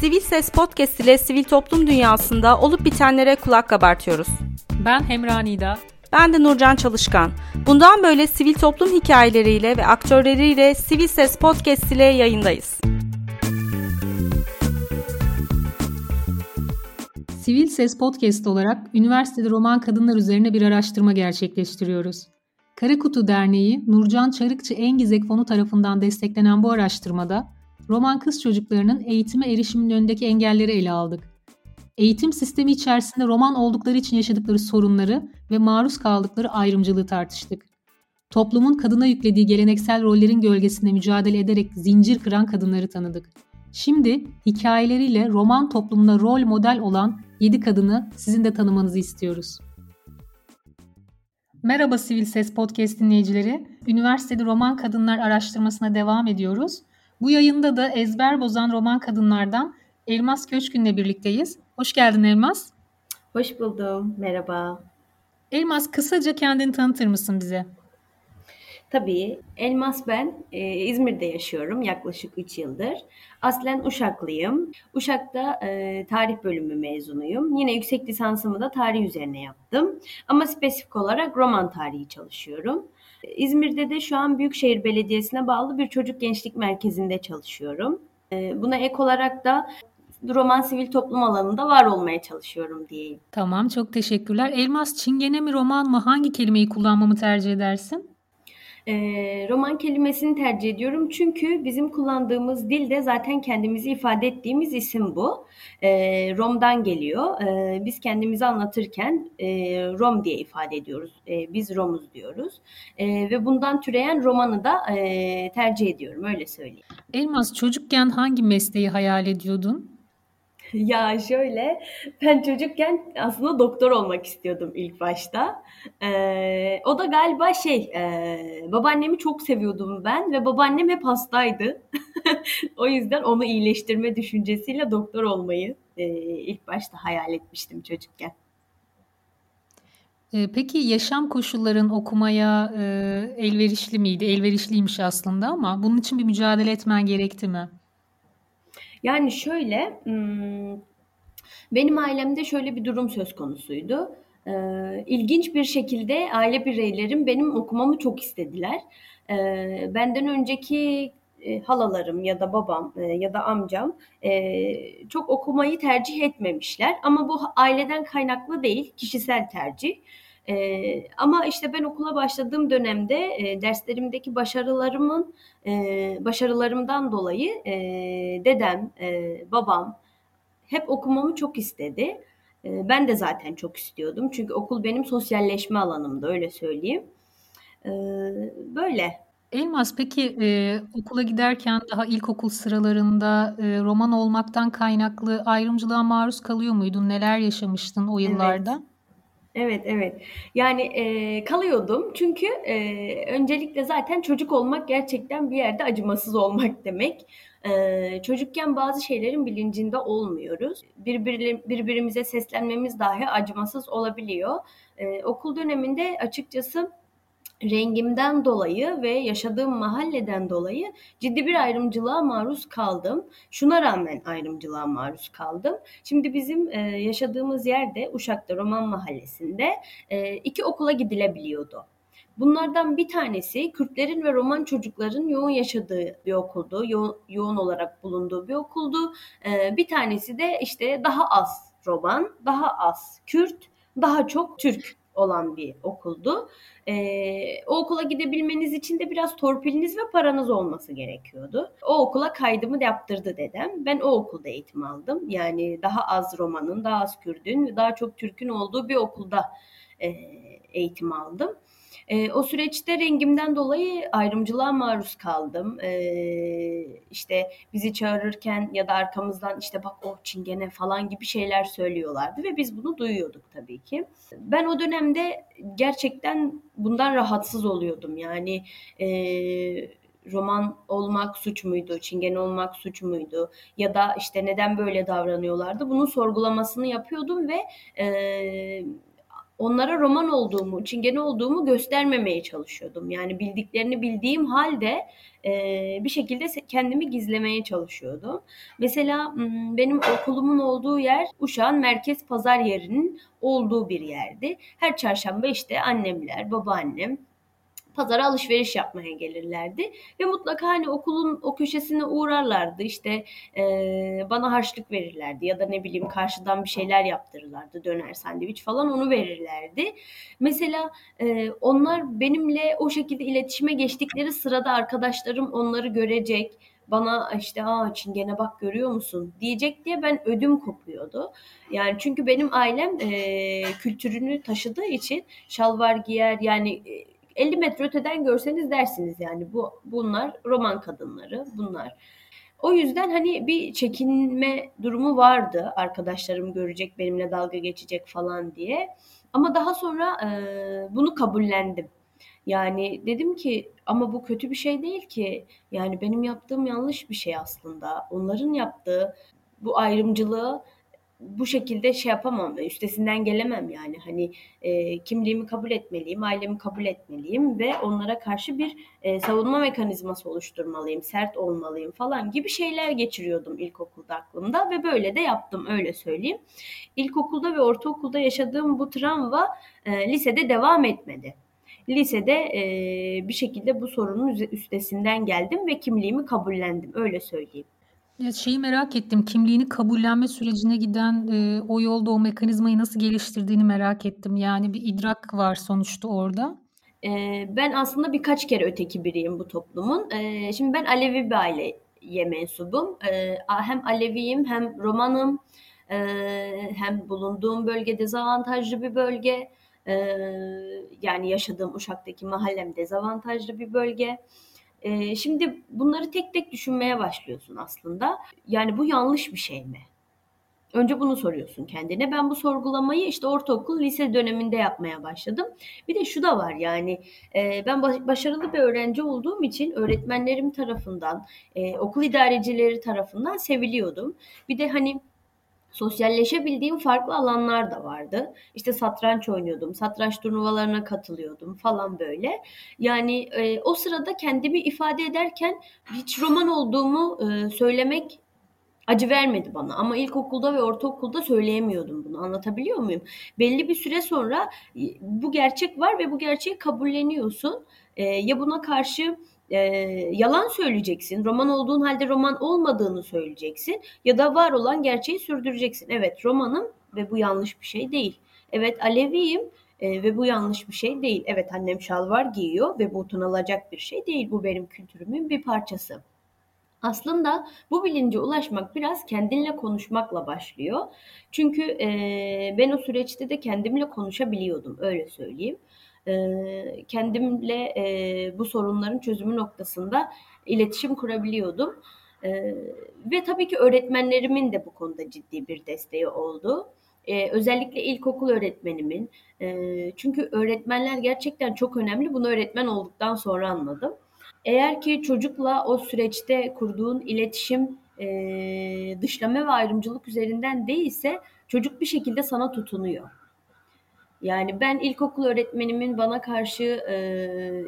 Sivil Ses Podcast ile sivil toplum dünyasında olup bitenlere kulak kabartıyoruz. Ben Hemra Nida. Ben de Nurcan Çalışkan. Bundan böyle sivil toplum hikayeleriyle ve aktörleriyle Sivil Ses Podcast ile yayındayız. Sivil Ses Podcast olarak üniversitede roman kadınlar üzerine bir araştırma gerçekleştiriyoruz. Karakutu Derneği Nurcan Çarıkçı Engizek Fonu tarafından desteklenen bu araştırmada roman kız çocuklarının eğitime erişiminin önündeki engelleri ele aldık. Eğitim sistemi içerisinde roman oldukları için yaşadıkları sorunları ve maruz kaldıkları ayrımcılığı tartıştık. Toplumun kadına yüklediği geleneksel rollerin gölgesinde mücadele ederek zincir kıran kadınları tanıdık. Şimdi hikayeleriyle roman toplumuna rol model olan 7 kadını sizin de tanımanızı istiyoruz. Merhaba Sivil Ses Podcast dinleyicileri. Üniversitede roman kadınlar araştırmasına devam ediyoruz. Bu yayında da ezber bozan roman kadınlardan Elmas Köşkün'le birlikteyiz. Hoş geldin Elmas. Hoş buldum. Merhaba. Elmas kısaca kendini tanıtır mısın bize? Tabii. Elmas ben. E, İzmir'de yaşıyorum yaklaşık 3 yıldır. Aslen Uşaklıyım. Uşak'ta e, tarih bölümü mezunuyum. Yine yüksek lisansımı da tarih üzerine yaptım. Ama spesifik olarak roman tarihi çalışıyorum. İzmir'de de şu an Büyükşehir Belediyesi'ne bağlı bir çocuk gençlik merkezinde çalışıyorum. E, buna ek olarak da roman sivil toplum alanında var olmaya çalışıyorum diyeyim. Tamam çok teşekkürler. Elmas Çingene mi roman mı hangi kelimeyi kullanmamı tercih edersin? E, roman kelimesini tercih ediyorum çünkü bizim kullandığımız dilde zaten kendimizi ifade ettiğimiz isim bu. E, Rom'dan geliyor. E, biz kendimizi anlatırken e, Rom diye ifade ediyoruz. E, biz Romuz diyoruz. E, ve bundan türeyen romanı da e, tercih ediyorum öyle söyleyeyim. Elmas çocukken hangi mesleği hayal ediyordun? Ya şöyle, ben çocukken aslında doktor olmak istiyordum ilk başta. Ee, o da galiba şey, e, babaannemi çok seviyordum ben ve babaannem hep hastaydı. o yüzden onu iyileştirme düşüncesiyle doktor olmayı e, ilk başta hayal etmiştim çocukken. Peki yaşam koşulların okumaya e, elverişli miydi? Elverişliymiş aslında ama bunun için bir mücadele etmen gerekti mi? Yani şöyle, benim ailemde şöyle bir durum söz konusuydu. İlginç bir şekilde aile bireylerim benim okumamı çok istediler. Benden önceki halalarım ya da babam ya da amcam çok okumayı tercih etmemişler. Ama bu aileden kaynaklı değil, kişisel tercih. E, ama işte ben okula başladığım dönemde e, derslerimdeki başarılarımın e, başarılarımdan dolayı e, dedem, e, babam hep okumamı çok istedi. E, ben de zaten çok istiyordum çünkü okul benim sosyalleşme alanımdı öyle söyleyeyim. E, böyle. Elmas peki e, okula giderken daha ilkokul sıralarında e, roman olmaktan kaynaklı ayrımcılığa maruz kalıyor muydun? Neler yaşamıştın o yıllarda? Evet. Evet, evet. Yani, eee, kalıyordum çünkü, eee, öncelikle zaten çocuk olmak gerçekten bir yerde acımasız olmak demek. Eee, çocukken bazı şeylerin bilincinde olmuyoruz. Birbiri birbirimize seslenmemiz dahi acımasız olabiliyor. Eee, okul döneminde açıkçası rengimden dolayı ve yaşadığım mahalleden dolayı ciddi bir ayrımcılığa maruz kaldım. Şuna rağmen ayrımcılığa maruz kaldım. Şimdi bizim e, yaşadığımız yerde Uşak'ta Roman Mahallesi'nde e, iki okula gidilebiliyordu. Bunlardan bir tanesi Kürtlerin ve Roman çocukların yoğun yaşadığı bir okuldu. Yo- yoğun olarak bulunduğu bir okuldu. E, bir tanesi de işte daha az Roman, daha az Kürt, daha çok Türk olan bir okuldu. Ee, o okula gidebilmeniz için de biraz torpiliniz ve paranız olması gerekiyordu. O okula kaydımı yaptırdı dedem. Ben o okulda eğitim aldım. Yani daha az Roman'ın, daha az Kürdün daha çok Türk'ün olduğu bir okulda e, eğitim aldım. E, o süreçte rengimden dolayı ayrımcılığa maruz kaldım. E, işte bizi çağırırken ya da arkamızdan işte bak o çingene falan gibi şeyler söylüyorlardı ve biz bunu duyuyorduk tabii ki. Ben o dönemde gerçekten bundan rahatsız oluyordum. Yani e, roman olmak suç muydu, çingene olmak suç muydu ya da işte neden böyle davranıyorlardı bunun sorgulamasını yapıyordum ve e, onlara roman olduğumu, çingene olduğumu göstermemeye çalışıyordum. Yani bildiklerini bildiğim halde e, bir şekilde kendimi gizlemeye çalışıyordum. Mesela benim okulumun olduğu yer Uşak'ın merkez pazar yerinin olduğu bir yerdi. Her çarşamba işte annemler, babaannem, pazara alışveriş yapmaya gelirlerdi ve mutlaka hani okulun o köşesine uğrarlardı işte e, bana harçlık verirlerdi ya da ne bileyim karşıdan bir şeyler yaptırırlardı döner sandviç falan onu verirlerdi. Mesela e, onlar benimle o şekilde iletişime geçtikleri sırada arkadaşlarım onları görecek bana işte aa çingene bak görüyor musun diyecek diye ben ödüm kopuyordu. Yani çünkü benim ailem e, kültürünü taşıdığı için şalvar giyer yani 50 metre öteden görseniz dersiniz yani bu bunlar roman kadınları bunlar. O yüzden hani bir çekinme durumu vardı arkadaşlarım görecek benimle dalga geçecek falan diye. Ama daha sonra e, bunu kabullendim. Yani dedim ki ama bu kötü bir şey değil ki. Yani benim yaptığım yanlış bir şey aslında. Onların yaptığı bu ayrımcılığı bu şekilde şey yapamam, üstesinden gelemem yani. Hani e, kimliğimi kabul etmeliyim, ailemi kabul etmeliyim ve onlara karşı bir e, savunma mekanizması oluşturmalıyım, sert olmalıyım falan gibi şeyler geçiriyordum ilkokulda aklımda ve böyle de yaptım öyle söyleyeyim. İlkokulda ve ortaokulda yaşadığım bu travma e, lisede devam etmedi. Lisede e, bir şekilde bu sorunun üstesinden geldim ve kimliğimi kabullendim öyle söyleyeyim. Ya şeyi merak ettim. Kimliğini kabullenme sürecine giden e, o yolda o mekanizmayı nasıl geliştirdiğini merak ettim. Yani bir idrak var sonuçta orada. E, ben aslında birkaç kere öteki biriyim bu toplumun. E, şimdi ben Alevi bir aileye mensubum. E, hem Aleviyim hem Romanım. E, hem bulunduğum bölge dezavantajlı bir bölge. E, yani yaşadığım Uşak'taki mahallem dezavantajlı bir bölge. E, şimdi bunları tek tek düşünmeye başlıyorsun aslında. Yani bu yanlış bir şey mi? Önce bunu soruyorsun kendine. Ben bu sorgulamayı işte ortaokul, lise döneminde yapmaya başladım. Bir de şu da var yani e, ben başarılı bir öğrenci olduğum için öğretmenlerim tarafından, e, okul idarecileri tarafından seviliyordum. Bir de hani sosyalleşebildiğim farklı alanlar da vardı. İşte satranç oynuyordum, satranç turnuvalarına katılıyordum falan böyle. Yani e, o sırada kendimi ifade ederken hiç roman olduğumu e, söylemek acı vermedi bana. Ama ilkokulda ve ortaokulda söyleyemiyordum bunu. Anlatabiliyor muyum? Belli bir süre sonra bu gerçek var ve bu gerçeği kabulleniyorsun. E, ya buna karşı e, yalan söyleyeceksin. Roman olduğun halde roman olmadığını söyleyeceksin. Ya da var olan gerçeği sürdüreceksin. Evet romanım ve bu yanlış bir şey değil. Evet Aleviyim e, ve bu yanlış bir şey değil. Evet annem şalvar giyiyor ve bu utanılacak bir şey değil. Bu benim kültürümün bir parçası. Aslında bu bilince ulaşmak biraz kendinle konuşmakla başlıyor. Çünkü e, ben o süreçte de kendimle konuşabiliyordum öyle söyleyeyim kendimle bu sorunların çözümü noktasında iletişim kurabiliyordum. Ve tabii ki öğretmenlerimin de bu konuda ciddi bir desteği oldu. Ee, özellikle ilkokul öğretmenimin. E, çünkü öğretmenler gerçekten çok önemli. Bunu öğretmen olduktan sonra anladım. Eğer ki çocukla o süreçte kurduğun iletişim e, dışlama ve ayrımcılık üzerinden değilse çocuk bir şekilde sana tutunuyor. Yani ben ilkokul öğretmenimin bana karşı e,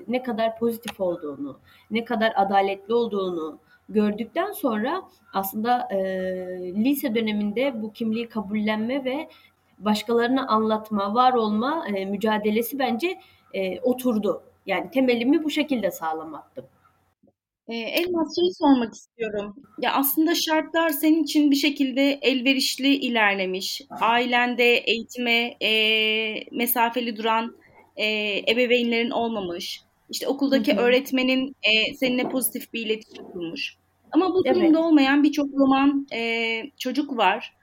ne kadar pozitif olduğunu, ne kadar adaletli olduğunu gördükten sonra aslında e, lise döneminde bu kimliği kabullenme ve başkalarına anlatma, var olma e, mücadelesi bence e, oturdu. Yani temelimi bu şekilde sağlamaktım. Ee, Elmas şeyi sormak istiyorum. Ya aslında şartlar senin için bir şekilde elverişli ilerlemiş. Ailende eğitime e, mesafeli duran e, ebeveynlerin olmamış. İşte okuldaki hı hı. öğretmenin e, seninle pozitif bir iletişim kurmuş. Ama bu durumda evet. olmayan birçok roman e, çocuk var.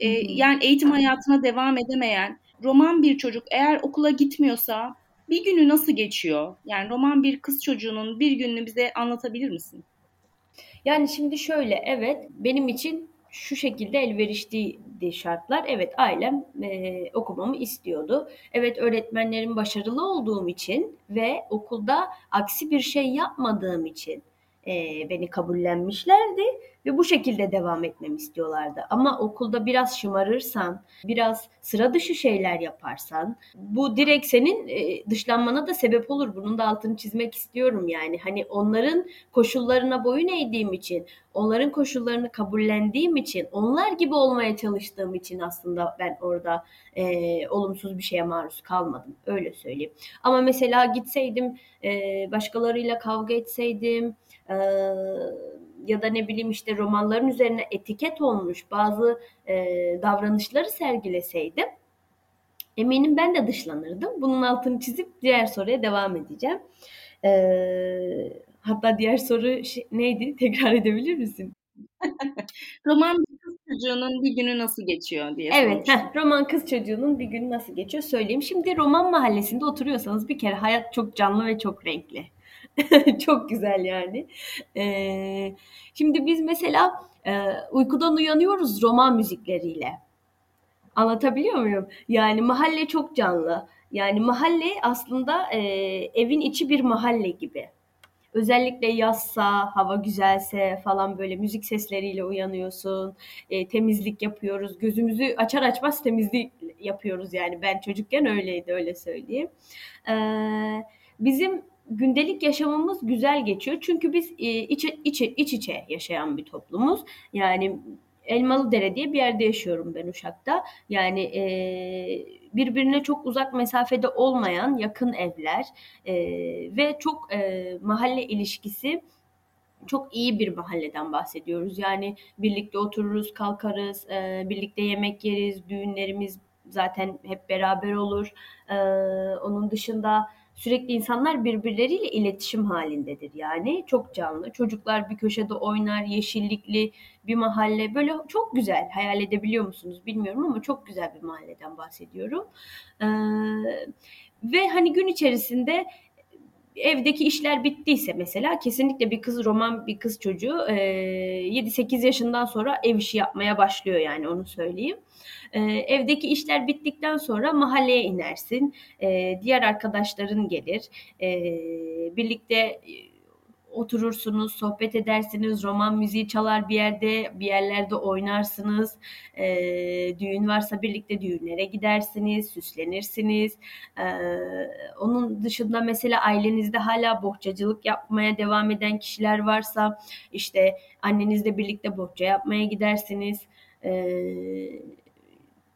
E, yani eğitim hayatına devam edemeyen roman bir çocuk eğer okula gitmiyorsa bir günü nasıl geçiyor? Yani roman bir kız çocuğunun bir gününü bize anlatabilir misin? Yani şimdi şöyle evet benim için şu şekilde elverişliydi şartlar. Evet ailem e, okumamı istiyordu. Evet öğretmenlerim başarılı olduğum için ve okulda aksi bir şey yapmadığım için e, beni kabullenmişlerdi ve bu şekilde devam etmemi istiyorlardı. Ama okulda biraz şımarırsan, biraz sıra dışı şeyler yaparsan bu direkt senin e, dışlanmana da sebep olur. Bunun da altını çizmek istiyorum yani. Hani onların koşullarına boyun eğdiğim için, onların koşullarını kabullendiğim için, onlar gibi olmaya çalıştığım için aslında ben orada e, olumsuz bir şeye maruz kalmadım. Öyle söyleyeyim. Ama mesela gitseydim, e, başkalarıyla kavga etseydim, e, ya da ne bileyim işte romanların üzerine etiket olmuş bazı e, davranışları sergileseydim eminim ben de dışlanırdım. Bunun altını çizip diğer soruya devam edeceğim. E, hatta diğer soru şey, neydi? Tekrar edebilir misin? roman kız çocuğunun bir günü nasıl geçiyor diye Evet, heh, roman kız çocuğunun bir günü nasıl geçiyor söyleyeyim. Şimdi roman mahallesinde oturuyorsanız bir kere hayat çok canlı ve çok renkli. Çok güzel yani. Ee, şimdi biz mesela e, uykudan uyanıyoruz roman müzikleriyle. Anlatabiliyor muyum? Yani mahalle çok canlı. Yani mahalle aslında e, evin içi bir mahalle gibi. Özellikle yazsa, hava güzelse falan böyle müzik sesleriyle uyanıyorsun. E, temizlik yapıyoruz. Gözümüzü açar açmaz temizlik yapıyoruz yani. Ben çocukken öyleydi öyle söyleyeyim. E, bizim gündelik yaşamımız güzel geçiyor. Çünkü biz e, iç, iç, iç içe yaşayan bir toplumuz. Yani Elmalı Dere diye bir yerde yaşıyorum ben Uşak'ta. Yani e, birbirine çok uzak mesafede olmayan yakın evler e, ve çok e, mahalle ilişkisi çok iyi bir mahalleden bahsediyoruz. Yani birlikte otururuz, kalkarız, e, birlikte yemek yeriz, düğünlerimiz zaten hep beraber olur. E, onun dışında sürekli insanlar birbirleriyle iletişim halindedir yani çok canlı. Çocuklar bir köşede oynar, yeşillikli bir mahalle böyle çok güzel. Hayal edebiliyor musunuz bilmiyorum ama çok güzel bir mahalleden bahsediyorum. Ee, ve hani gün içerisinde evdeki işler bittiyse mesela kesinlikle bir kız roman bir kız çocuğu e, 7-8 yaşından sonra ev işi yapmaya başlıyor yani onu söyleyeyim. E, evdeki işler bittikten sonra mahalleye inersin. E, diğer arkadaşların gelir. E, birlikte oturursunuz, sohbet edersiniz, roman müziği çalar bir yerde, bir yerlerde oynarsınız. E, düğün varsa birlikte düğünlere gidersiniz, süslenirsiniz. E, onun dışında mesela ailenizde hala bohçacılık yapmaya devam eden kişiler varsa işte annenizle birlikte bohça yapmaya gidersiniz. E,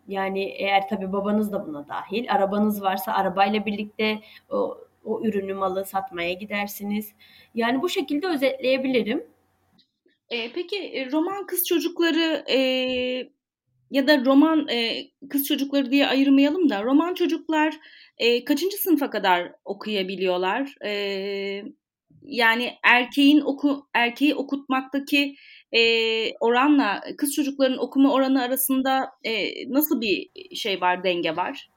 yani eğer tabii babanız da buna dahil, arabanız varsa arabayla birlikte o o ürünü malı satmaya gidersiniz. Yani bu şekilde özetleyebilirim. E, peki roman kız çocukları e, ya da roman e, kız çocukları diye ayırmayalım da roman çocuklar e, kaçıncı sınıfa kadar okuyabiliyorlar? E, yani erkeğin oku erkeği okutmaktaki e, oranla kız çocukların okuma oranı arasında e, nasıl bir şey var, denge var?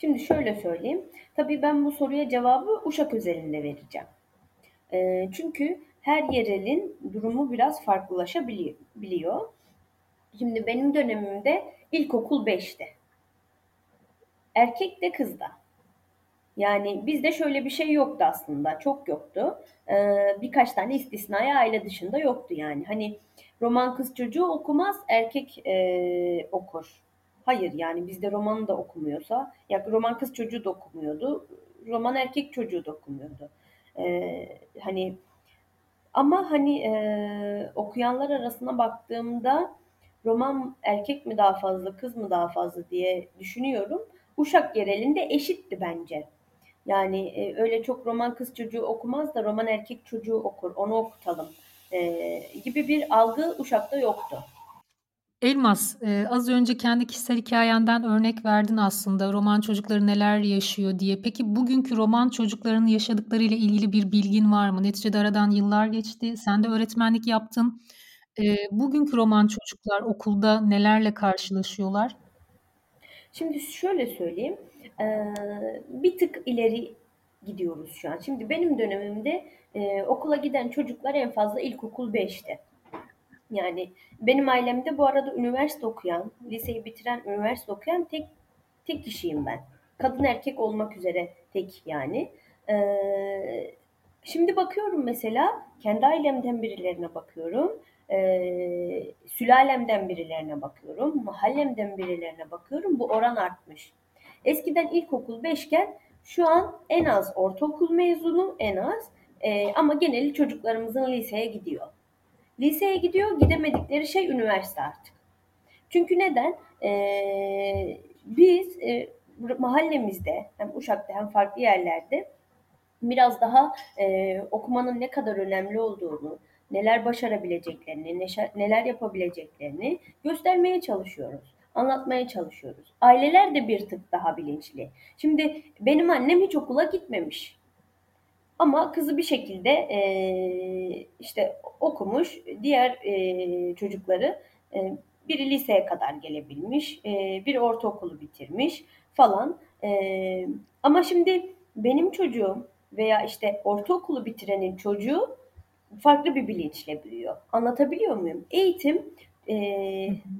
Şimdi şöyle söyleyeyim. Tabii ben bu soruya cevabı Uşak özelinde vereceğim. E, çünkü her yerelin durumu biraz farklılaşabiliyor. Şimdi benim dönemimde ilkokul 5'te. Erkek de kız da. Yani bizde şöyle bir şey yoktu aslında. Çok yoktu. Ee, birkaç tane istisnai aile dışında yoktu yani. Hani roman kız çocuğu okumaz, erkek e, okur. Hayır yani bizde romanı da okumuyorsa, ya roman kız çocuğu da okumuyordu, roman erkek çocuğu da okumuyordu. Ee, hani ama hani e, okuyanlar arasına baktığımda roman erkek mi daha fazla, kız mı daha fazla diye düşünüyorum. Uşak yerelinde eşitti bence. Yani e, öyle çok roman kız çocuğu okumaz da roman erkek çocuğu okur, onu okutalım e, gibi bir algı Uşak'ta yoktu. Elmas, e, az önce kendi kişisel hikayenden örnek verdin aslında roman çocukları neler yaşıyor diye. Peki bugünkü roman çocuklarının yaşadıklarıyla ilgili bir bilgin var mı? Neticede aradan yıllar geçti, sen de öğretmenlik yaptın. E, bugünkü roman çocuklar okulda nelerle karşılaşıyorlar? Şimdi şöyle söyleyeyim, e, bir tık ileri gidiyoruz şu an. Şimdi benim dönemimde e, okula giden çocuklar en fazla ilkokul 5'te. Yani benim ailemde bu arada üniversite okuyan, liseyi bitiren, üniversite okuyan tek tek kişiyim ben. Kadın erkek olmak üzere tek yani. Ee, şimdi bakıyorum mesela kendi ailemden birilerine bakıyorum. e, sülalemden birilerine bakıyorum, mahallemden birilerine bakıyorum. Bu oran artmış. Eskiden ilkokul 5 iken şu an en az ortaokul mezunu en az e, ama geneli çocuklarımızın liseye gidiyor. Liseye gidiyor gidemedikleri şey üniversite artık. Çünkü neden? E, biz e, mahallemizde hem Uşak'ta hem farklı yerlerde biraz daha e, okumanın ne kadar önemli olduğunu, neler başarabileceklerini, neler yapabileceklerini göstermeye çalışıyoruz. Anlatmaya çalışıyoruz. Aileler de bir tık daha bilinçli. Şimdi benim annem hiç okula gitmemiş. Ama kızı bir şekilde e, işte okumuş, diğer e, çocukları e, biri liseye kadar gelebilmiş, e, biri ortaokulu bitirmiş falan. E, ama şimdi benim çocuğum veya işte ortaokulu bitirenin çocuğu farklı bir bilinçle büyüyor. Anlatabiliyor muyum? Eğitim e,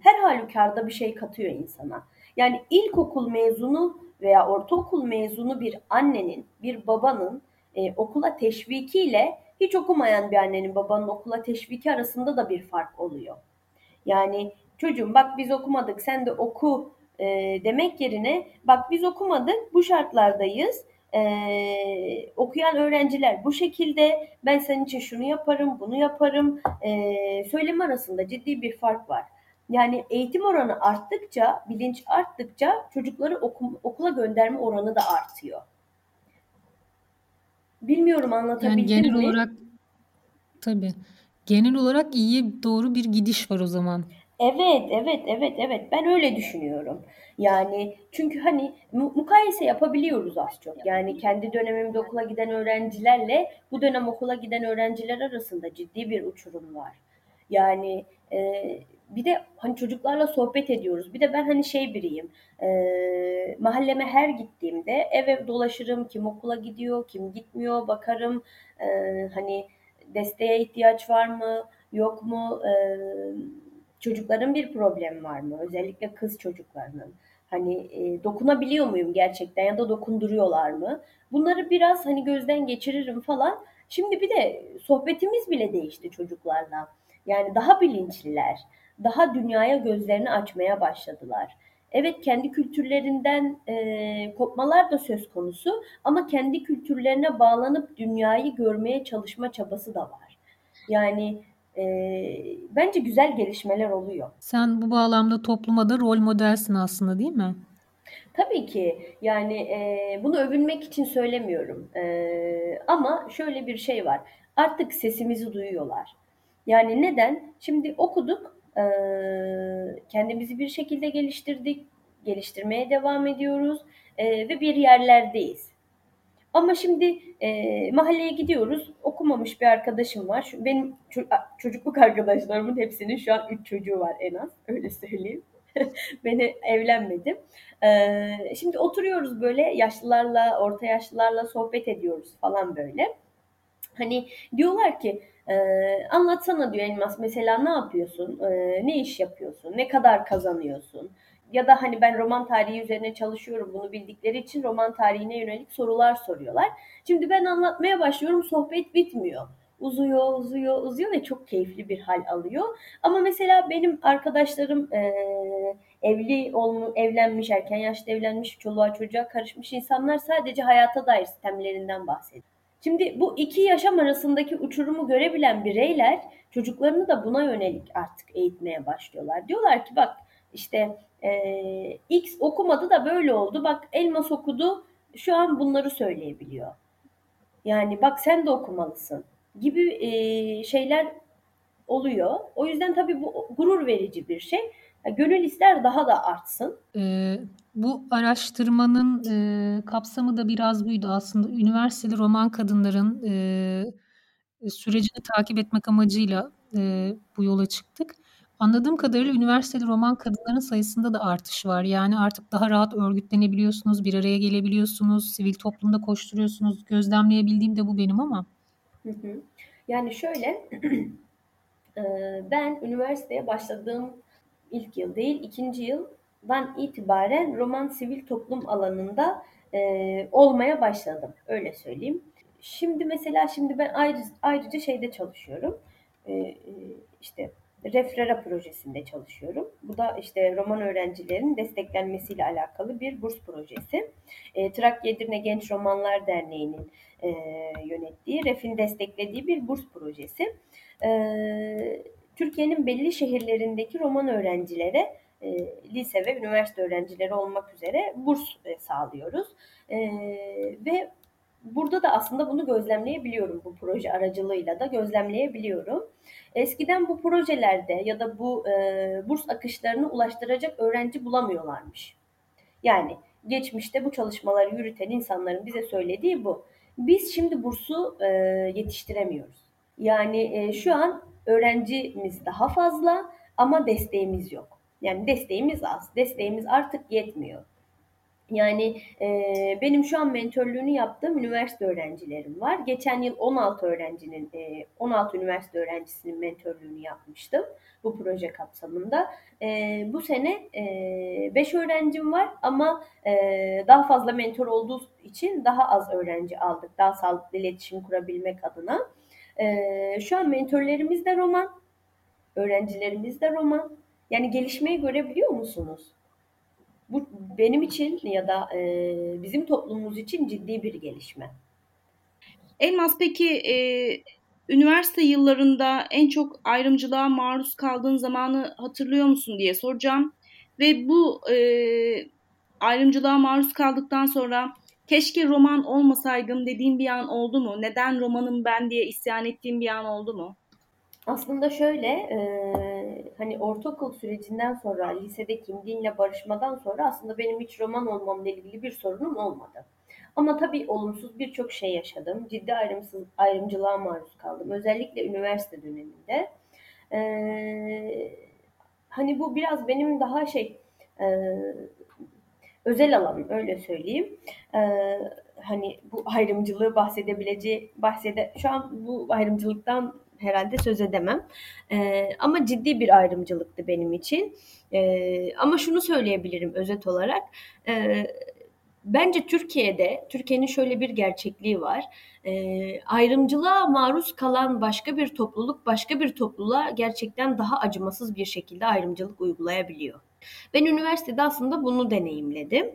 her halükarda bir şey katıyor insana. Yani ilkokul mezunu veya ortaokul mezunu bir annenin, bir babanın e, okula teşvikiyle hiç okumayan bir annenin babanın okula teşviki arasında da bir fark oluyor. Yani çocuğum bak biz okumadık sen de oku e, demek yerine bak biz okumadık bu şartlardayız ee, okuyan öğrenciler bu şekilde ben senin için şunu yaparım, bunu yaparım ee, söylemi arasında ciddi bir fark var. Yani eğitim oranı arttıkça, bilinç arttıkça çocukları oku, okula gönderme oranı da artıyor. Bilmiyorum anlatabildim yani genel mi? olarak tabii. Genel olarak iyiye doğru bir gidiş var o zaman. Evet, evet, evet, evet. Ben öyle düşünüyorum. Yani çünkü hani mukayese yapabiliyoruz az çok. Yani kendi dönemimde okula giden öğrencilerle bu dönem okula giden öğrenciler arasında ciddi bir uçurum var. Yani e, bir de hani çocuklarla sohbet ediyoruz. Bir de ben hani şey biriyim. E, mahalleme her gittiğimde ev ev dolaşırım. Kim okula gidiyor, kim gitmiyor bakarım. E, hani desteğe ihtiyaç var mı, yok mu? E, çocukların bir problemi var mı? Özellikle kız çocuklarının. Hani e, dokunabiliyor muyum gerçekten ya da dokunduruyorlar mı? Bunları biraz hani gözden geçiririm falan. Şimdi bir de sohbetimiz bile değişti çocuklarla. Yani daha bilinçliler, daha dünyaya gözlerini açmaya başladılar. Evet kendi kültürlerinden e, kopmalar da söz konusu ama kendi kültürlerine bağlanıp dünyayı görmeye çalışma çabası da var. Yani e, bence güzel gelişmeler oluyor. Sen bu bağlamda topluma da rol modelsin aslında değil mi? Tabii ki yani e, bunu övünmek için söylemiyorum e, ama şöyle bir şey var artık sesimizi duyuyorlar. Yani neden? Şimdi okuduk e, kendimizi bir şekilde geliştirdik, geliştirmeye devam ediyoruz e, ve bir yerlerdeyiz. Ama şimdi e, mahalleye gidiyoruz. Okumamış bir arkadaşım var. Şu, benim çocukluk arkadaşlarımın hepsinin şu an üç çocuğu var en az. Öyle söyleyeyim. ben evlenmedim. Ee, şimdi oturuyoruz böyle yaşlılarla, orta yaşlılarla sohbet ediyoruz falan böyle. Hani diyorlar ki e, anlatsana diyor Elmas mesela ne yapıyorsun, e, ne iş yapıyorsun, ne kadar kazanıyorsun, ya da hani ben roman tarihi üzerine çalışıyorum bunu bildikleri için roman tarihine yönelik sorular soruyorlar. Şimdi ben anlatmaya başlıyorum sohbet bitmiyor. Uzuyor, uzuyor, uzuyor ve çok keyifli bir hal alıyor. Ama mesela benim arkadaşlarım e, evli olmuş, evlenmiş, erken yaşta evlenmiş, çoluğa çocuğa karışmış insanlar sadece hayata dair sistemlerinden bahsediyor. Şimdi bu iki yaşam arasındaki uçurumu görebilen bireyler çocuklarını da buna yönelik artık eğitmeye başlıyorlar. Diyorlar ki bak işte e, X okumadı da böyle oldu. Bak Elmas okudu şu an bunları söyleyebiliyor. Yani bak sen de okumalısın gibi e, şeyler oluyor. O yüzden tabii bu gurur verici bir şey. Gönül ister daha da artsın. Ee, bu araştırmanın e, kapsamı da biraz buydu aslında. Üniversiteli roman kadınların e, sürecini takip etmek amacıyla e, bu yola çıktık. Anladığım kadarıyla üniversitede roman kadınların sayısında da artış var. Yani artık daha rahat örgütlenebiliyorsunuz, bir araya gelebiliyorsunuz, sivil toplumda koşturuyorsunuz. Gözlemleyebildiğim de bu benim ama. Yani şöyle, ben üniversiteye başladığım ilk yıl değil, ikinci yıldan itibaren roman sivil toplum alanında olmaya başladım. Öyle söyleyeyim. Şimdi mesela şimdi ben ayrı, ayrıca şeyde çalışıyorum. İşte Refrera projesinde çalışıyorum. Bu da işte roman öğrencilerinin desteklenmesiyle alakalı bir burs projesi. E, Trakya Edirne Genç Romanlar Derneği'nin e, yönettiği, REF'in desteklediği bir burs projesi. E, Türkiye'nin belli şehirlerindeki roman öğrencilere e, lise ve üniversite öğrencileri olmak üzere burs e, sağlıyoruz. E, ve burada da aslında bunu gözlemleyebiliyorum bu proje aracılığıyla da gözlemleyebiliyorum. Eskiden bu projelerde ya da bu burs akışlarını ulaştıracak öğrenci bulamıyorlarmış. Yani geçmişte bu çalışmaları yürüten insanların bize söylediği bu. Biz şimdi bursu yetiştiremiyoruz. Yani şu an öğrencimiz daha fazla ama desteğimiz yok. Yani desteğimiz az. Desteğimiz artık yetmiyor. Yani e, benim şu an mentörlüğünü yaptığım üniversite öğrencilerim var. Geçen yıl 16 öğrencinin, e, 16 üniversite öğrencisinin mentörlüğünü yapmıştım bu proje kapsamında. E, bu sene e, 5 öğrencim var ama e, daha fazla mentor olduğu için daha az öğrenci aldık. Daha sağlıklı iletişim kurabilmek adına. E, şu an mentörlerimiz de roman, öğrencilerimiz de roman. Yani gelişmeyi görebiliyor musunuz? Bu benim için ya da e, bizim toplumumuz için ciddi bir gelişme. Elmas peki e, üniversite yıllarında en çok ayrımcılığa maruz kaldığın zamanı hatırlıyor musun diye soracağım. Ve bu e, ayrımcılığa maruz kaldıktan sonra keşke roman olmasaydım dediğin bir an oldu mu? Neden romanım ben diye isyan ettiğin bir an oldu mu? Aslında şöyle, e, hani ortaokul sürecinden sonra, lisede kimliğimle barışmadan sonra aslında benim hiç roman olmamla ilgili bir sorunum olmadı. Ama tabii olumsuz birçok şey yaşadım. Ciddi ayrımsız, ayrımcılığa maruz kaldım. Özellikle üniversite döneminde. Ee, hani bu biraz benim daha şey e, özel alanım öyle söyleyeyim. Ee, hani bu ayrımcılığı bahsedebileceği bahsede şu an bu ayrımcılıktan herhalde söz edemem. E, ama ciddi bir ayrımcılıktı benim için. E, ama şunu söyleyebilirim özet olarak. E, bence Türkiye'de, Türkiye'nin şöyle bir gerçekliği var. E, ayrımcılığa maruz kalan başka bir topluluk, başka bir topluluğa gerçekten daha acımasız bir şekilde ayrımcılık uygulayabiliyor. Ben üniversitede aslında bunu deneyimledim.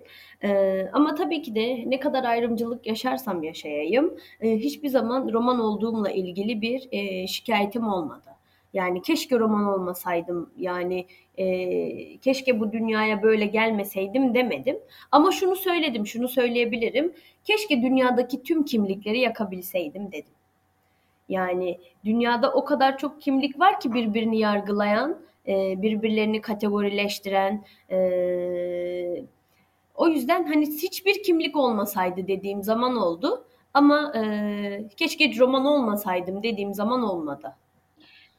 Ee, ama tabii ki de ne kadar ayrımcılık yaşarsam yaşayayım, e, hiçbir zaman roman olduğumla ilgili bir e, şikayetim olmadı. Yani keşke roman olmasaydım, yani e, keşke bu dünyaya böyle gelmeseydim demedim. Ama şunu söyledim, şunu söyleyebilirim. Keşke dünyadaki tüm kimlikleri yakabilseydim dedim. Yani dünyada o kadar çok kimlik var ki birbirini yargılayan e, birbirlerini kategorileştiren e, o yüzden hani hiçbir kimlik olmasaydı dediğim zaman oldu ama e, keşke roman olmasaydım dediğim zaman olmadı.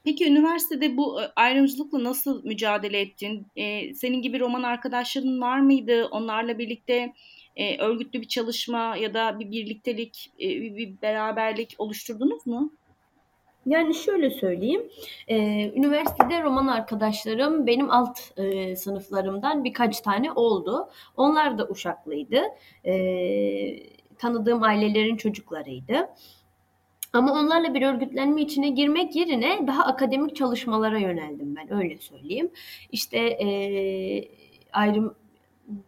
Peki üniversitede bu ayrımcılıkla nasıl mücadele ettin? Ee, senin gibi roman arkadaşların var mıydı? Onlarla birlikte e, örgütlü bir çalışma ya da bir birliktelik, e, bir beraberlik oluşturdunuz mu? Yani şöyle söyleyeyim, e, üniversitede roman arkadaşlarım benim alt e, sınıflarımdan birkaç tane oldu. Onlar da Uşaklıydı. E, tanıdığım ailelerin çocuklarıydı. Ama onlarla bir örgütlenme içine girmek yerine daha akademik çalışmalara yöneldim ben öyle söyleyeyim. İşte e, ayrım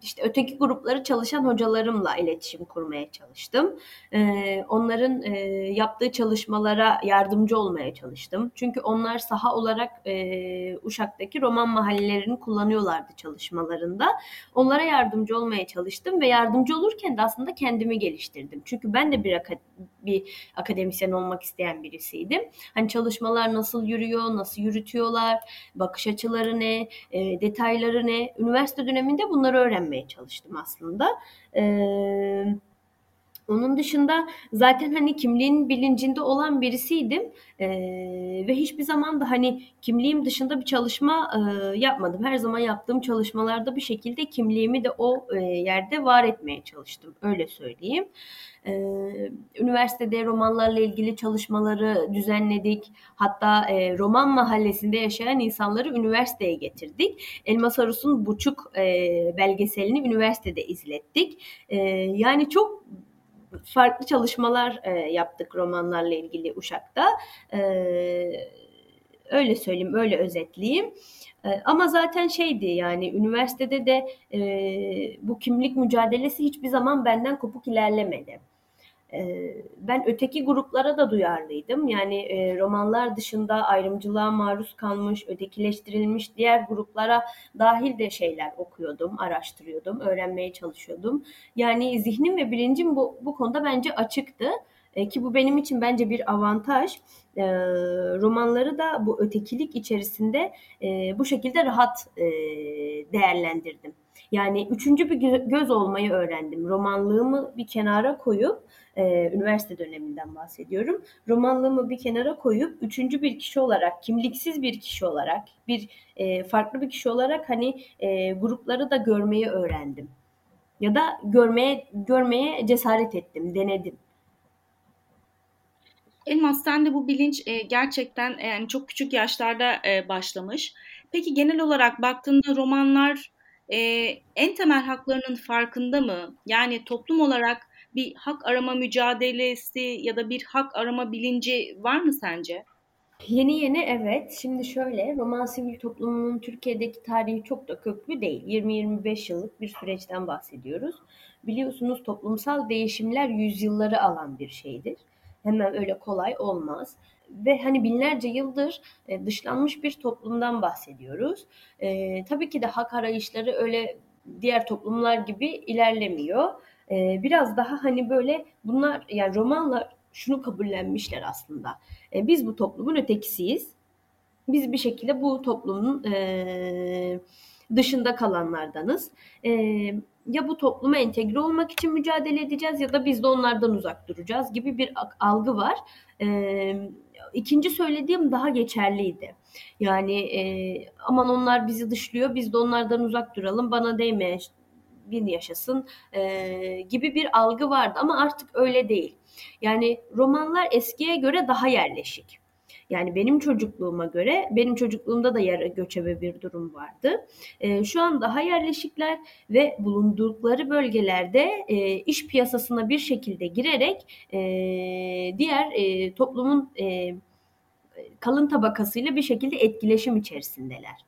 işte öteki grupları çalışan hocalarımla iletişim kurmaya çalıştım. Ee, onların e, yaptığı çalışmalara yardımcı olmaya çalıştım. Çünkü onlar saha olarak e, Uşak'taki roman mahallelerini kullanıyorlardı çalışmalarında. Onlara yardımcı olmaya çalıştım ve yardımcı olurken de aslında kendimi geliştirdim. Çünkü ben de bir, ak- bir akademisyen olmak isteyen birisiydim. Hani çalışmalar nasıl yürüyor, nasıl yürütüyorlar, bakış açıları ne, e, detayları ne. Üniversite döneminde bunları öğrenmeye çalıştım aslında. Ee, onun dışında zaten hani kimliğin bilincinde olan birisiydim ee, ve hiçbir zaman da hani kimliğim dışında bir çalışma e, yapmadım. Her zaman yaptığım çalışmalarda bir şekilde kimliğimi de o e, yerde var etmeye çalıştım. Öyle söyleyeyim. Ee, üniversitede romanlarla ilgili çalışmaları düzenledik. Hatta e, roman mahallesinde yaşayan insanları üniversiteye getirdik. Elmas Arus'un Buçuk e, belgeselini üniversitede izlettik. E, yani çok farklı çalışmalar e, yaptık romanlarla ilgili Uşak'ta. E, öyle söyleyeyim, öyle özetleyeyim. E, ama zaten şeydi yani üniversitede de e, bu kimlik mücadelesi hiçbir zaman benden kopuk ilerlemedi. E, ben öteki gruplara da duyarlıydım. Yani e, romanlar dışında ayrımcılığa maruz kalmış, ötekileştirilmiş diğer gruplara dahil de şeyler okuyordum, araştırıyordum, öğrenmeye çalışıyordum. Yani zihnim ve bilincim bu, bu konuda bence açıktı. E, ki bu benim için bence bir avantaj. E, romanları da bu ötekilik içerisinde bu şekilde rahat değerlendirdim. Yani üçüncü bir göz olmayı öğrendim. Romanlığımı bir kenara koyup, e, üniversite döneminden bahsediyorum. Romanlığımı bir kenara koyup üçüncü bir kişi olarak, kimliksiz bir kişi olarak, bir e, farklı bir kişi olarak hani e, grupları da görmeyi öğrendim. Ya da görmeye görmeye cesaret ettim, denedim. Elmas sen de bu bilinç e, gerçekten e, yani çok küçük yaşlarda e, başlamış. Peki genel olarak baktığında romanlar e, en temel haklarının farkında mı? Yani toplum olarak bir hak arama mücadelesi ya da bir hak arama bilinci var mı sence? Yeni yeni evet. Şimdi şöyle roman sivil toplumunun Türkiye'deki tarihi çok da köklü değil. 20-25 yıllık bir süreçten bahsediyoruz. Biliyorsunuz toplumsal değişimler yüzyılları alan bir şeydir. Hemen öyle kolay olmaz. Ve hani binlerce yıldır e, dışlanmış bir toplumdan bahsediyoruz. E, tabii ki de hak arayışları öyle diğer toplumlar gibi ilerlemiyor. E, biraz daha hani böyle bunlar yani romanlar şunu kabullenmişler aslında. E, biz bu toplumun ötekisiyiz. Biz bir şekilde bu toplumun e, dışında kalanlardanız. E, ya bu topluma entegre olmak için mücadele edeceğiz ya da biz de onlardan uzak duracağız gibi bir algı var. E, ikinci söylediğim daha geçerliydi. Yani e, aman onlar bizi dışlıyor biz de onlardan uzak duralım bana değme bin yaşasın e, gibi bir algı vardı ama artık öyle değil. Yani romanlar eskiye göre daha yerleşik. Yani benim çocukluğuma göre, benim çocukluğumda da yarı göçebe bir durum vardı. E, şu an daha yerleşikler ve bulundukları bölgelerde e, iş piyasasına bir şekilde girerek e, diğer e, toplumun e, kalın tabakasıyla bir şekilde etkileşim içerisindeler.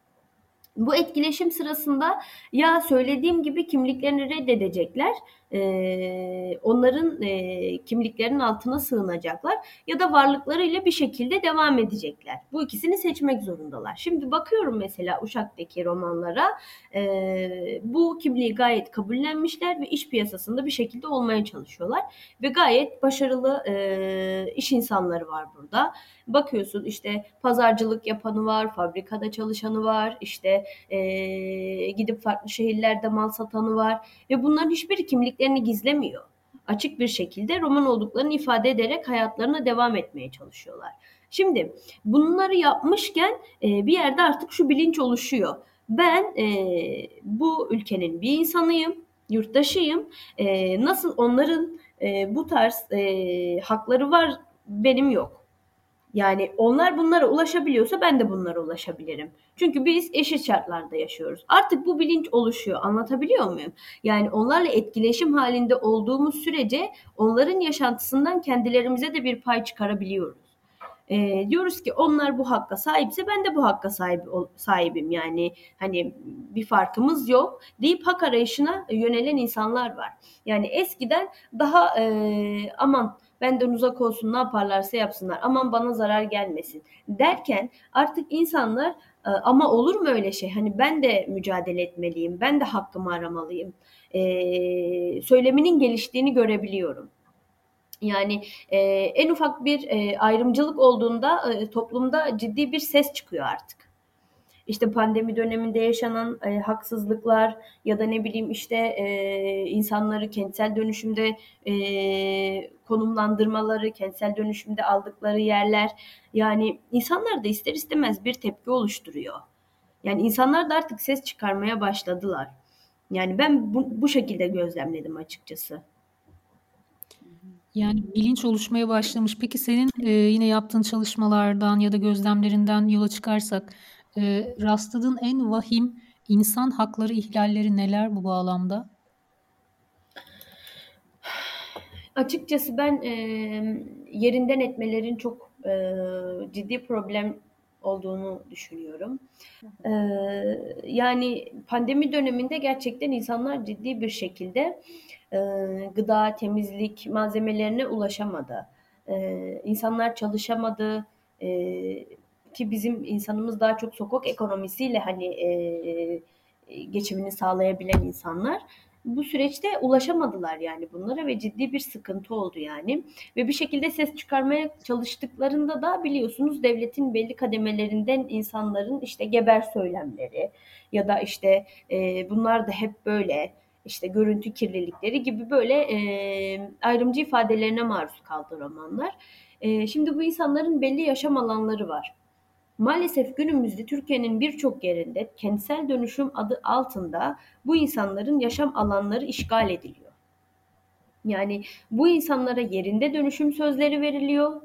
Bu etkileşim sırasında ya söylediğim gibi kimliklerini reddedecekler, e, onların e, kimliklerinin altına sığınacaklar ya da varlıklarıyla bir şekilde devam edecekler. Bu ikisini seçmek zorundalar. Şimdi bakıyorum mesela Uşak'taki romanlara e, bu kimliği gayet kabullenmişler ve iş piyasasında bir şekilde olmaya çalışıyorlar ve gayet başarılı e, iş insanları var burada. Bakıyorsun işte pazarcılık yapanı var, fabrikada çalışanı var, işte e, gidip farklı şehirlerde mal satanı var ve bunların hiçbir kimliklerini gizlemiyor. Açık bir şekilde roman olduklarını ifade ederek hayatlarına devam etmeye çalışıyorlar. Şimdi bunları yapmışken e, bir yerde artık şu bilinç oluşuyor. Ben e, bu ülkenin bir insanıyım, yurttaşıyım. E, nasıl onların e, bu tarz e, hakları var benim yok. Yani onlar bunlara ulaşabiliyorsa ben de bunlara ulaşabilirim. Çünkü biz eşit şartlarda yaşıyoruz. Artık bu bilinç oluşuyor. Anlatabiliyor muyum? Yani onlarla etkileşim halinde olduğumuz sürece onların yaşantısından kendilerimize de bir pay çıkarabiliyoruz. E, diyoruz ki onlar bu hakka sahipse ben de bu hakka sahip, sahibim. Yani hani bir farkımız yok deyip hak arayışına yönelen insanlar var. Yani eskiden daha e, aman benden uzak olsun ne yaparlarsa yapsınlar. Aman bana zarar gelmesin. Derken artık insanlar e, ama olur mu öyle şey? Hani ben de mücadele etmeliyim ben de hakkımı aramalıyım ee, söyleminin geliştiğini görebiliyorum. Yani e, en ufak bir e, ayrımcılık olduğunda e, toplumda ciddi bir ses çıkıyor artık işte pandemi döneminde yaşanan e, haksızlıklar ya da ne bileyim işte e, insanları kentsel dönüşümde e, konumlandırmaları, kentsel dönüşümde aldıkları yerler yani insanlar da ister istemez bir tepki oluşturuyor. Yani insanlar da artık ses çıkarmaya başladılar. Yani ben bu, bu şekilde gözlemledim açıkçası. Yani bilinç oluşmaya başlamış. Peki senin e, yine yaptığın çalışmalardan ya da gözlemlerinden yola çıkarsak e, rastladığın en vahim insan hakları ihlalleri neler bu bağlamda? Açıkçası ben e, yerinden etmelerin çok e, ciddi problem olduğunu düşünüyorum. Ee, yani pandemi döneminde gerçekten insanlar ciddi bir şekilde e, gıda, temizlik malzemelerine ulaşamadı. Ee, insanlar çalışamadı. Ee, ki bizim insanımız daha çok sokak ekonomisiyle hani e, geçimini sağlayabilen insanlar bu süreçte ulaşamadılar yani bunlara ve ciddi bir sıkıntı oldu yani. Ve bir şekilde ses çıkarmaya çalıştıklarında da biliyorsunuz devletin belli kademelerinden insanların işte geber söylemleri ya da işte e, bunlar da hep böyle işte görüntü kirlilikleri gibi böyle e, ayrımcı ifadelerine maruz kaldı romanlar. E, şimdi bu insanların belli yaşam alanları var. Maalesef günümüzde Türkiye'nin birçok yerinde kentsel dönüşüm adı altında bu insanların yaşam alanları işgal ediliyor. Yani bu insanlara yerinde dönüşüm sözleri veriliyor.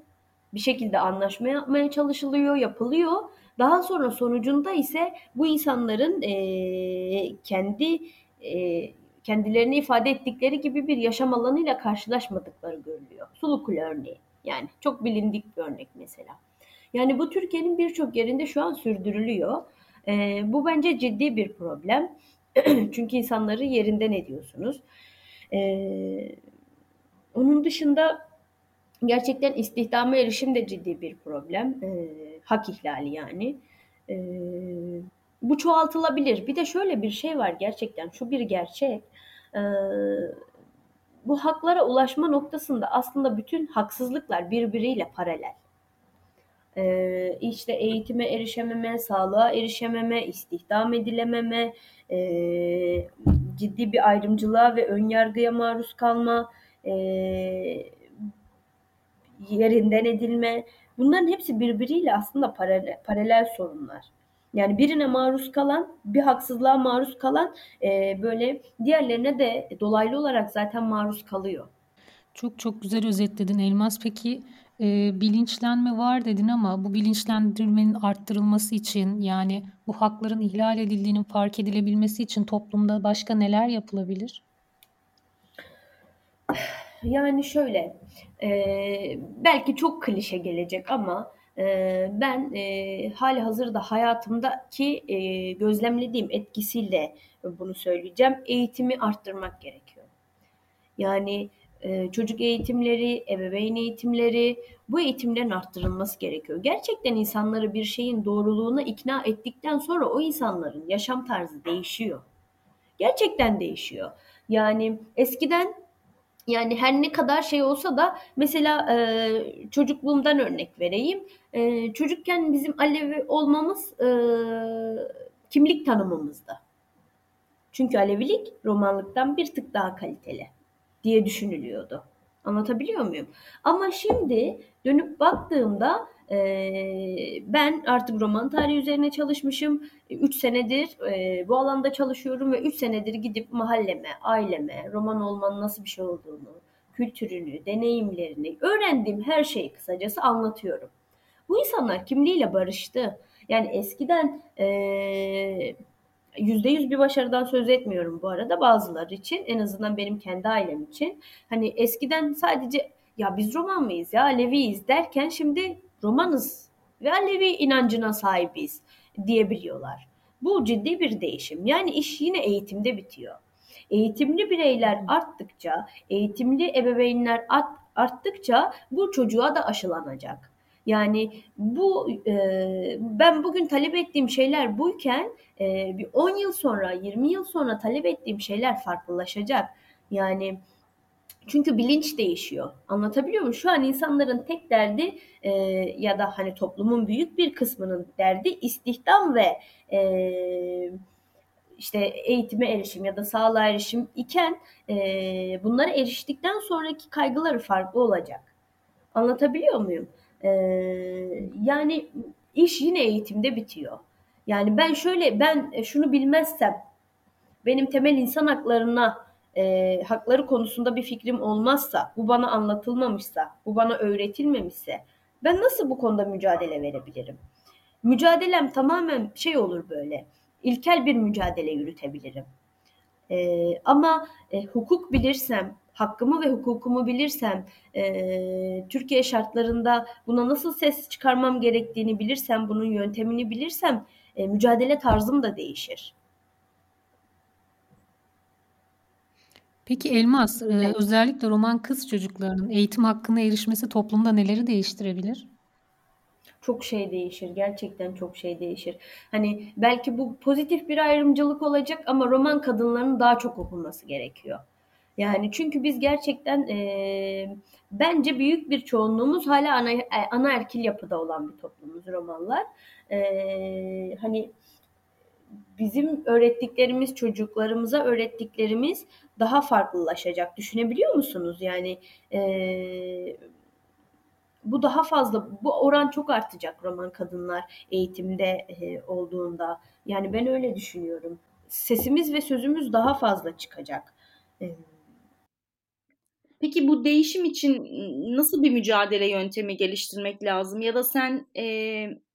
Bir şekilde anlaşma yapmaya çalışılıyor, yapılıyor. Daha sonra sonucunda ise bu insanların e, kendi e, kendilerini ifade ettikleri gibi bir yaşam alanıyla karşılaşmadıkları görülüyor. Sulukul örneği. Yani çok bilindik bir örnek mesela. Yani bu Türkiye'nin birçok yerinde şu an sürdürülüyor. E, bu bence ciddi bir problem. Çünkü insanları yerinden ediyorsunuz. E, onun dışında gerçekten istihdama erişim de ciddi bir problem. E, hak ihlali yani. E, bu çoğaltılabilir. Bir de şöyle bir şey var gerçekten. Şu bir gerçek. E, bu haklara ulaşma noktasında aslında bütün haksızlıklar birbiriyle paralel e, işte eğitime erişememe, sağlığa erişememe, istihdam edilememe, e, ciddi bir ayrımcılığa ve önyargıya maruz kalma, e, yerinden edilme. Bunların hepsi birbiriyle aslında paralel, paralel sorunlar. Yani birine maruz kalan, bir haksızlığa maruz kalan e, böyle diğerlerine de dolaylı olarak zaten maruz kalıyor. Çok çok güzel özetledin Elmas. Peki e, bilinçlenme var dedin ama bu bilinçlendirmenin arttırılması için yani bu hakların ihlal edildiğinin fark edilebilmesi için toplumda başka neler yapılabilir? Yani şöyle, e, belki çok klişe gelecek ama e, ben e, hali hazırda hayatımdaki e, gözlemlediğim etkisiyle bunu söyleyeceğim. Eğitimi arttırmak gerekiyor. Yani çocuk eğitimleri, ebeveyn eğitimleri bu eğitimlerin arttırılması gerekiyor. Gerçekten insanları bir şeyin doğruluğuna ikna ettikten sonra o insanların yaşam tarzı değişiyor. Gerçekten değişiyor. Yani eskiden yani her ne kadar şey olsa da mesela e, çocukluğumdan örnek vereyim. E, çocukken bizim Alevi olmamız e, kimlik tanımımızda. Çünkü Alevilik Romanlıktan bir tık daha kaliteli diye düşünülüyordu. Anlatabiliyor muyum? Ama şimdi dönüp baktığımda e, ben artık roman tarihi üzerine çalışmışım. 3 senedir e, bu alanda çalışıyorum ve 3 senedir gidip mahalleme, aileme roman olmanın nasıl bir şey olduğunu, kültürünü, deneyimlerini, öğrendiğim her şeyi kısacası anlatıyorum. Bu insanlar kimliğiyle barıştı. Yani eskiden e, %100 bir başarıdan söz etmiyorum bu arada bazıları için en azından benim kendi ailem için. Hani eskiden sadece ya biz Roman mıyız ya Aleviyiz derken şimdi Romanız ve Alevi inancına sahibiz diyebiliyorlar. Bu ciddi bir değişim. Yani iş yine eğitimde bitiyor. Eğitimli bireyler arttıkça, eğitimli ebeveynler arttıkça bu çocuğa da aşılanacak. Yani bu e, ben bugün talep ettiğim şeyler buyken e, bir 10 yıl sonra 20 yıl sonra talep ettiğim şeyler farklılaşacak. Yani çünkü bilinç değişiyor. Anlatabiliyor muyum? Şu an insanların tek derdi e, ya da hani toplumun büyük bir kısmının derdi istihdam ve e, işte eğitime erişim ya da sağlığa erişim iken e, bunlara eriştikten sonraki kaygıları farklı olacak. Anlatabiliyor muyum? E, yani iş yine eğitimde bitiyor. Yani ben şöyle ben şunu bilmezsem benim temel insan haklarına e, hakları konusunda bir fikrim olmazsa, bu bana anlatılmamışsa, bu bana öğretilmemişse ben nasıl bu konuda mücadele verebilirim? Mücadelem tamamen şey olur böyle. ilkel bir mücadele yürütebilirim. E, ama e, hukuk bilirsem, hakkımı ve hukukumu bilirsem, e, Türkiye şartlarında buna nasıl ses çıkarmam gerektiğini bilirsem, bunun yöntemini bilirsem e, mücadele tarzım da değişir. Peki Elmas, e, özellikle roman kız çocuklarının eğitim hakkına erişmesi toplumda neleri değiştirebilir? Çok şey değişir. Gerçekten çok şey değişir. Hani belki bu pozitif bir ayrımcılık olacak ama roman kadınlarının daha çok okunması gerekiyor. Yani çünkü biz gerçekten e, bence büyük bir çoğunluğumuz hala ana, ana erkil yapıda olan bir toplumuz romanlar. E, hani bizim öğrettiklerimiz çocuklarımıza öğrettiklerimiz daha farklılaşacak. Düşünebiliyor musunuz? Yani e, bu daha fazla bu oran çok artacak roman kadınlar eğitimde e, olduğunda. Yani ben öyle düşünüyorum. Sesimiz ve sözümüz daha fazla çıkacak. E, Peki bu değişim için nasıl bir mücadele yöntemi geliştirmek lazım? Ya da sen e,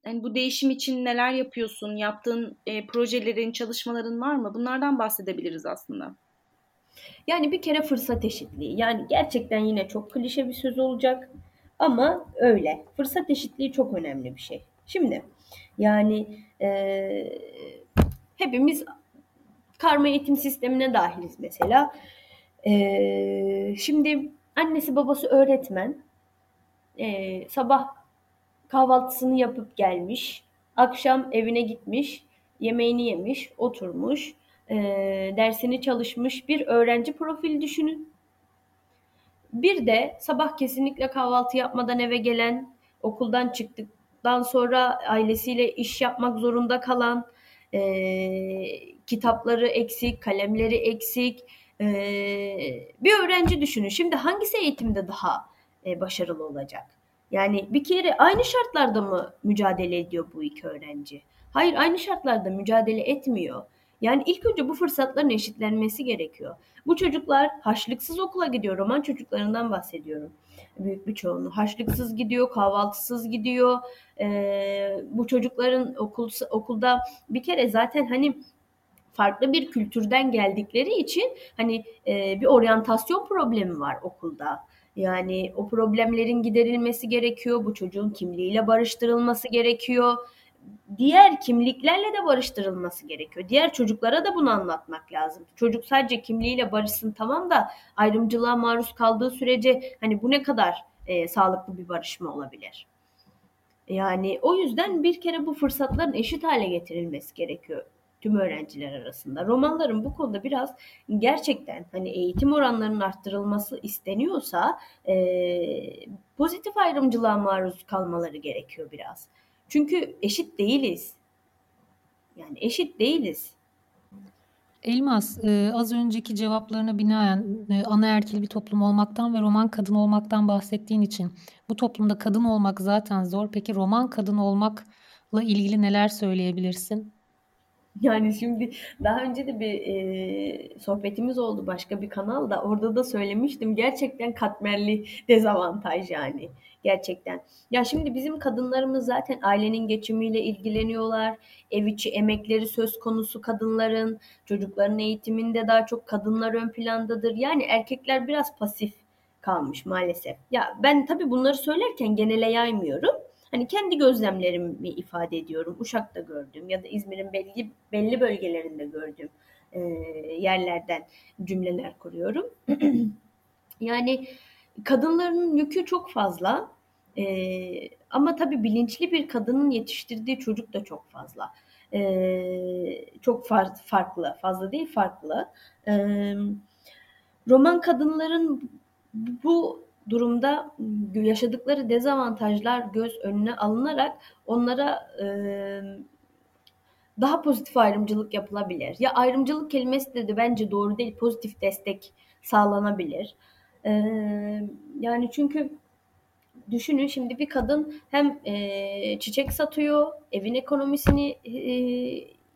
yani bu değişim için neler yapıyorsun? Yaptığın e, projelerin, çalışmaların var mı? Bunlardan bahsedebiliriz aslında. Yani bir kere fırsat eşitliği. Yani gerçekten yine çok klişe bir söz olacak ama öyle. Fırsat eşitliği çok önemli bir şey. Şimdi yani e, hepimiz karma eğitim sistemine dahiliz mesela. E, şimdi annesi babası öğretmen. E, sabah kahvaltısını yapıp gelmiş. Akşam evine gitmiş. Yemeğini yemiş, oturmuş e, dersini çalışmış bir öğrenci profili düşünün. Bir de sabah kesinlikle kahvaltı yapmadan eve gelen, okuldan çıktıktan sonra ailesiyle iş yapmak zorunda kalan, e, kitapları eksik, kalemleri eksik e, bir öğrenci düşünün. Şimdi hangisi eğitimde daha e, başarılı olacak? Yani bir kere aynı şartlarda mı mücadele ediyor bu iki öğrenci? Hayır aynı şartlarda mücadele etmiyor. Yani ilk önce bu fırsatların eşitlenmesi gerekiyor. Bu çocuklar haşlıksız okula gidiyor. Roman çocuklarından bahsediyorum. Büyük bir çoğunluğu. Haşlıksız gidiyor, kahvaltısız gidiyor. Ee, bu çocukların okul, okulda bir kere zaten hani farklı bir kültürden geldikleri için hani e, bir oryantasyon problemi var okulda. Yani o problemlerin giderilmesi gerekiyor. Bu çocuğun kimliğiyle barıştırılması gerekiyor diğer kimliklerle de barıştırılması gerekiyor. Diğer çocuklara da bunu anlatmak lazım. Çocuk sadece kimliğiyle barışsın tamam da ayrımcılığa maruz kaldığı sürece hani bu ne kadar e, sağlıklı bir barışma olabilir? Yani o yüzden bir kere bu fırsatların eşit hale getirilmesi gerekiyor tüm öğrenciler arasında. Romanların bu konuda biraz gerçekten hani eğitim oranlarının arttırılması isteniyorsa e, pozitif ayrımcılığa maruz kalmaları gerekiyor biraz. Çünkü eşit değiliz. Yani eşit değiliz. Elmas, e, az önceki cevaplarına binaen e, anaerkil bir toplum olmaktan ve roman kadın olmaktan bahsettiğin için bu toplumda kadın olmak zaten zor. Peki roman kadın olmakla ilgili neler söyleyebilirsin? Yani şimdi daha önce de bir e, sohbetimiz oldu başka bir kanalda. Orada da söylemiştim. Gerçekten katmerli dezavantaj yani. Gerçekten. Ya şimdi bizim kadınlarımız zaten ailenin geçimiyle ilgileniyorlar. Ev içi emekleri söz konusu kadınların. Çocukların eğitiminde daha çok kadınlar ön plandadır. Yani erkekler biraz pasif kalmış maalesef. Ya ben tabii bunları söylerken genele yaymıyorum. Hani kendi gözlemlerimi ifade ediyorum. Uşak'ta gördüm ya da İzmir'in belli belli bölgelerinde gördüğüm e, yerlerden cümleler kuruyorum. yani kadınların yükü çok fazla. E, ama tabii bilinçli bir kadının yetiştirdiği çocuk da çok fazla. E, çok far, farklı, fazla değil farklı. E, roman kadınların bu durumda yaşadıkları dezavantajlar göz önüne alınarak onlara e, daha pozitif ayrımcılık yapılabilir. Ya ayrımcılık kelimesi de, de bence doğru değil, pozitif destek sağlanabilir. E, yani çünkü düşünün şimdi bir kadın hem e, çiçek satıyor, evin ekonomisini e,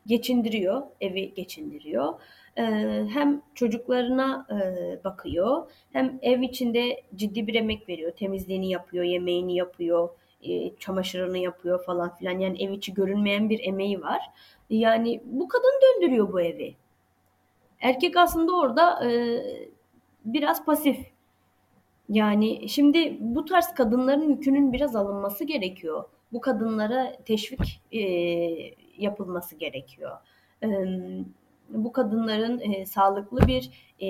geçindiriyor, evi geçindiriyor hem çocuklarına bakıyor hem ev içinde ciddi bir emek veriyor. Temizliğini yapıyor, yemeğini yapıyor, çamaşırını yapıyor falan filan. Yani ev içi görünmeyen bir emeği var. Yani bu kadın döndürüyor bu evi. Erkek aslında orada biraz pasif. Yani şimdi bu tarz kadınların yükünün biraz alınması gerekiyor. Bu kadınlara teşvik e, yapılması gerekiyor. E, bu kadınların e, sağlıklı bir e,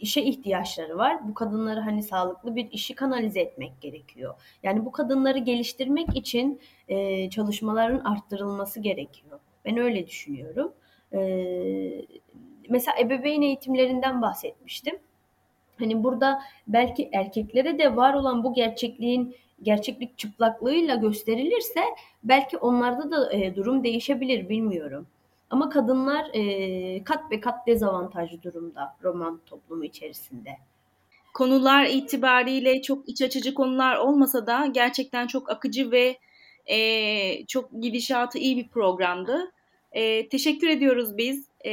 işe ihtiyaçları var. Bu kadınları hani sağlıklı bir işi kanalize etmek gerekiyor. Yani bu kadınları geliştirmek için e, çalışmaların arttırılması gerekiyor. Ben öyle düşünüyorum. E, mesela ebeveyn eğitimlerinden bahsetmiştim. Hani burada belki erkeklere de var olan bu gerçekliğin gerçeklik çıplaklığıyla gösterilirse belki onlarda da e, durum değişebilir bilmiyorum. Ama kadınlar e, kat ve kat dezavantajlı durumda roman toplumu içerisinde. Konular itibariyle çok iç açıcı konular olmasa da gerçekten çok akıcı ve e, çok gidişatı iyi bir programdı. E, teşekkür ediyoruz biz. E,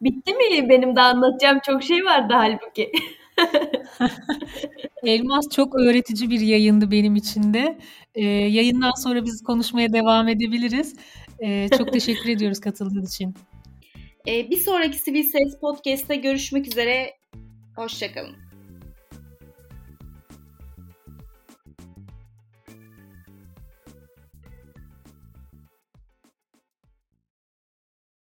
Bitti mi? Benim de anlatacağım çok şey vardı halbuki. Elmas çok öğretici bir yayındı benim için de. Ee, yayından sonra biz konuşmaya devam edebiliriz. Ee, çok teşekkür ediyoruz katıldığın için. Ee, bir sonraki Sivil Ses Podcast'te görüşmek üzere. Hoşçakalın.